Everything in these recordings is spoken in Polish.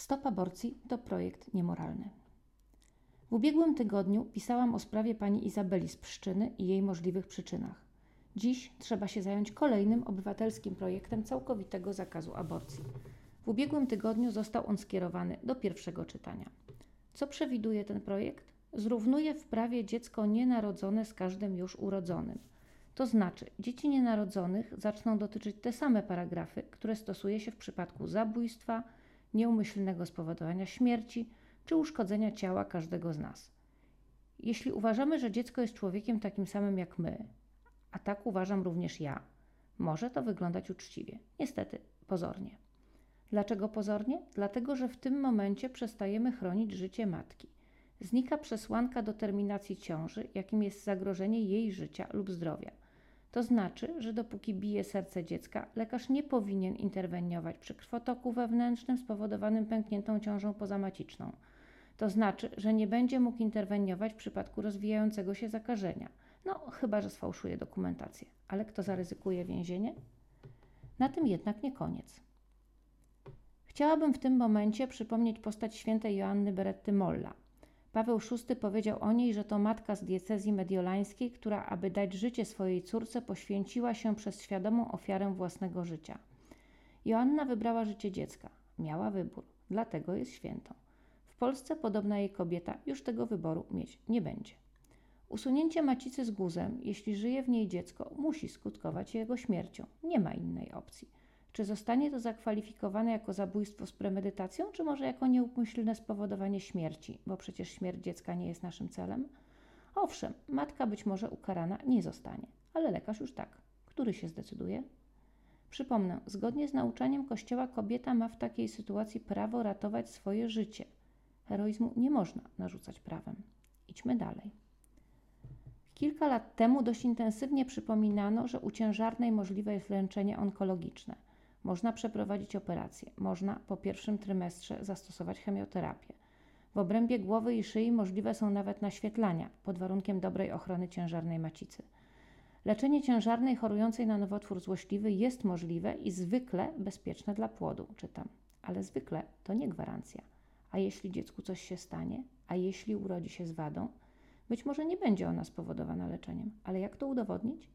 Stop aborcji to projekt niemoralny. W ubiegłym tygodniu pisałam o sprawie pani Izabeli z Pszczyny i jej możliwych przyczynach. Dziś trzeba się zająć kolejnym obywatelskim projektem całkowitego zakazu aborcji. W ubiegłym tygodniu został on skierowany do pierwszego czytania. Co przewiduje ten projekt? Zrównuje w prawie dziecko nienarodzone z każdym już urodzonym. To znaczy, dzieci nienarodzonych zaczną dotyczyć te same paragrafy, które stosuje się w przypadku zabójstwa, nieumyślnego spowodowania śmierci czy uszkodzenia ciała każdego z nas. Jeśli uważamy, że dziecko jest człowiekiem takim samym jak my, a tak uważam również ja, może to wyglądać uczciwie. Niestety, pozornie. Dlaczego pozornie? Dlatego, że w tym momencie przestajemy chronić życie matki. Znika przesłanka do terminacji ciąży, jakim jest zagrożenie jej życia lub zdrowia. To znaczy, że dopóki bije serce dziecka, lekarz nie powinien interweniować przy krwotoku wewnętrznym spowodowanym pękniętą ciążą pozamaciczną. To znaczy, że nie będzie mógł interweniować w przypadku rozwijającego się zakażenia. No, chyba że sfałszuje dokumentację. Ale kto zaryzykuje więzienie? Na tym jednak nie koniec. Chciałabym w tym momencie przypomnieć postać świętej Joanny Beretty Molla. Paweł VI powiedział o niej, że to matka z diecezji mediolańskiej, która, aby dać życie swojej córce, poświęciła się przez świadomą ofiarę własnego życia. Joanna wybrała życie dziecka. Miała wybór, dlatego jest świętą. W Polsce podobna jej kobieta już tego wyboru mieć nie będzie. Usunięcie macicy z guzem, jeśli żyje w niej dziecko, musi skutkować jego śmiercią. Nie ma innej opcji. Czy zostanie to zakwalifikowane jako zabójstwo z premedytacją, czy może jako nieumyślne spowodowanie śmierci, bo przecież śmierć dziecka nie jest naszym celem? Owszem, matka być może ukarana nie zostanie, ale lekarz już tak. Który się zdecyduje? Przypomnę, zgodnie z nauczaniem Kościoła kobieta ma w takiej sytuacji prawo ratować swoje życie. Heroizmu nie można narzucać prawem. Idźmy dalej. Kilka lat temu dość intensywnie przypominano, że u ciężarnej możliwe jest leczenie onkologiczne – można przeprowadzić operację, można po pierwszym trymestrze zastosować chemioterapię. W obrębie głowy i szyi możliwe są nawet naświetlania pod warunkiem dobrej ochrony ciężarnej macicy. Leczenie ciężarnej chorującej na nowotwór złośliwy jest możliwe i zwykle bezpieczne dla płodu, czytam. Ale zwykle to nie gwarancja. A jeśli dziecku coś się stanie, a jeśli urodzi się z wadą, być może nie będzie ona spowodowana leczeniem. Ale jak to udowodnić?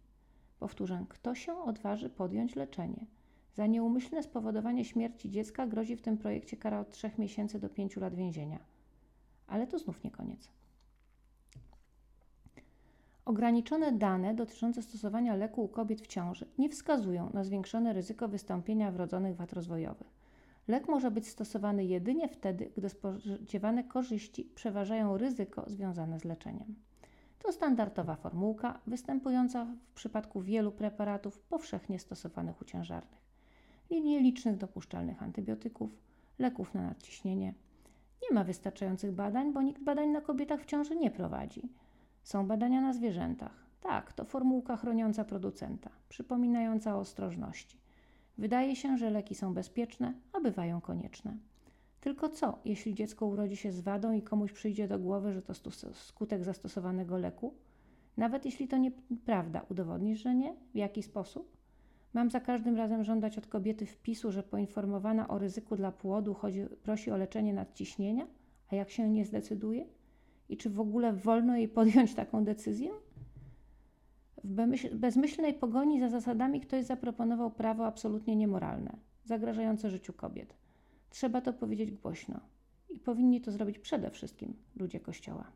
Powtórzę, kto się odważy podjąć leczenie? Za nieumyślne spowodowanie śmierci dziecka grozi w tym projekcie kara od 3 miesięcy do 5 lat więzienia. Ale to znów nie koniec. Ograniczone dane dotyczące stosowania leku u kobiet w ciąży nie wskazują na zwiększone ryzyko wystąpienia wrodzonych wad rozwojowych. Lek może być stosowany jedynie wtedy, gdy spodziewane korzyści przeważają ryzyko związane z leczeniem. To standardowa formułka, występująca w przypadku wielu preparatów powszechnie stosowanych u ciężarnych linii licznych dopuszczalnych antybiotyków, leków na nadciśnienie. Nie ma wystarczających badań, bo nikt badań na kobietach w ciąży nie prowadzi. Są badania na zwierzętach. Tak, to formułka chroniąca producenta, przypominająca o ostrożności. Wydaje się, że leki są bezpieczne, a bywają konieczne. Tylko co, jeśli dziecko urodzi się z wadą i komuś przyjdzie do głowy, że to skutek zastosowanego leku? Nawet jeśli to nieprawda, udowodnisz, że nie? W jaki sposób? Mam za każdym razem żądać od kobiety wpisu, że poinformowana o ryzyku dla płodu chodzi, prosi o leczenie nadciśnienia, a jak się nie zdecyduje? I czy w ogóle wolno jej podjąć taką decyzję? W bezmyślnej pogoni za zasadami ktoś zaproponował prawo absolutnie niemoralne, zagrażające życiu kobiet. Trzeba to powiedzieć głośno i powinni to zrobić przede wszystkim ludzie Kościoła.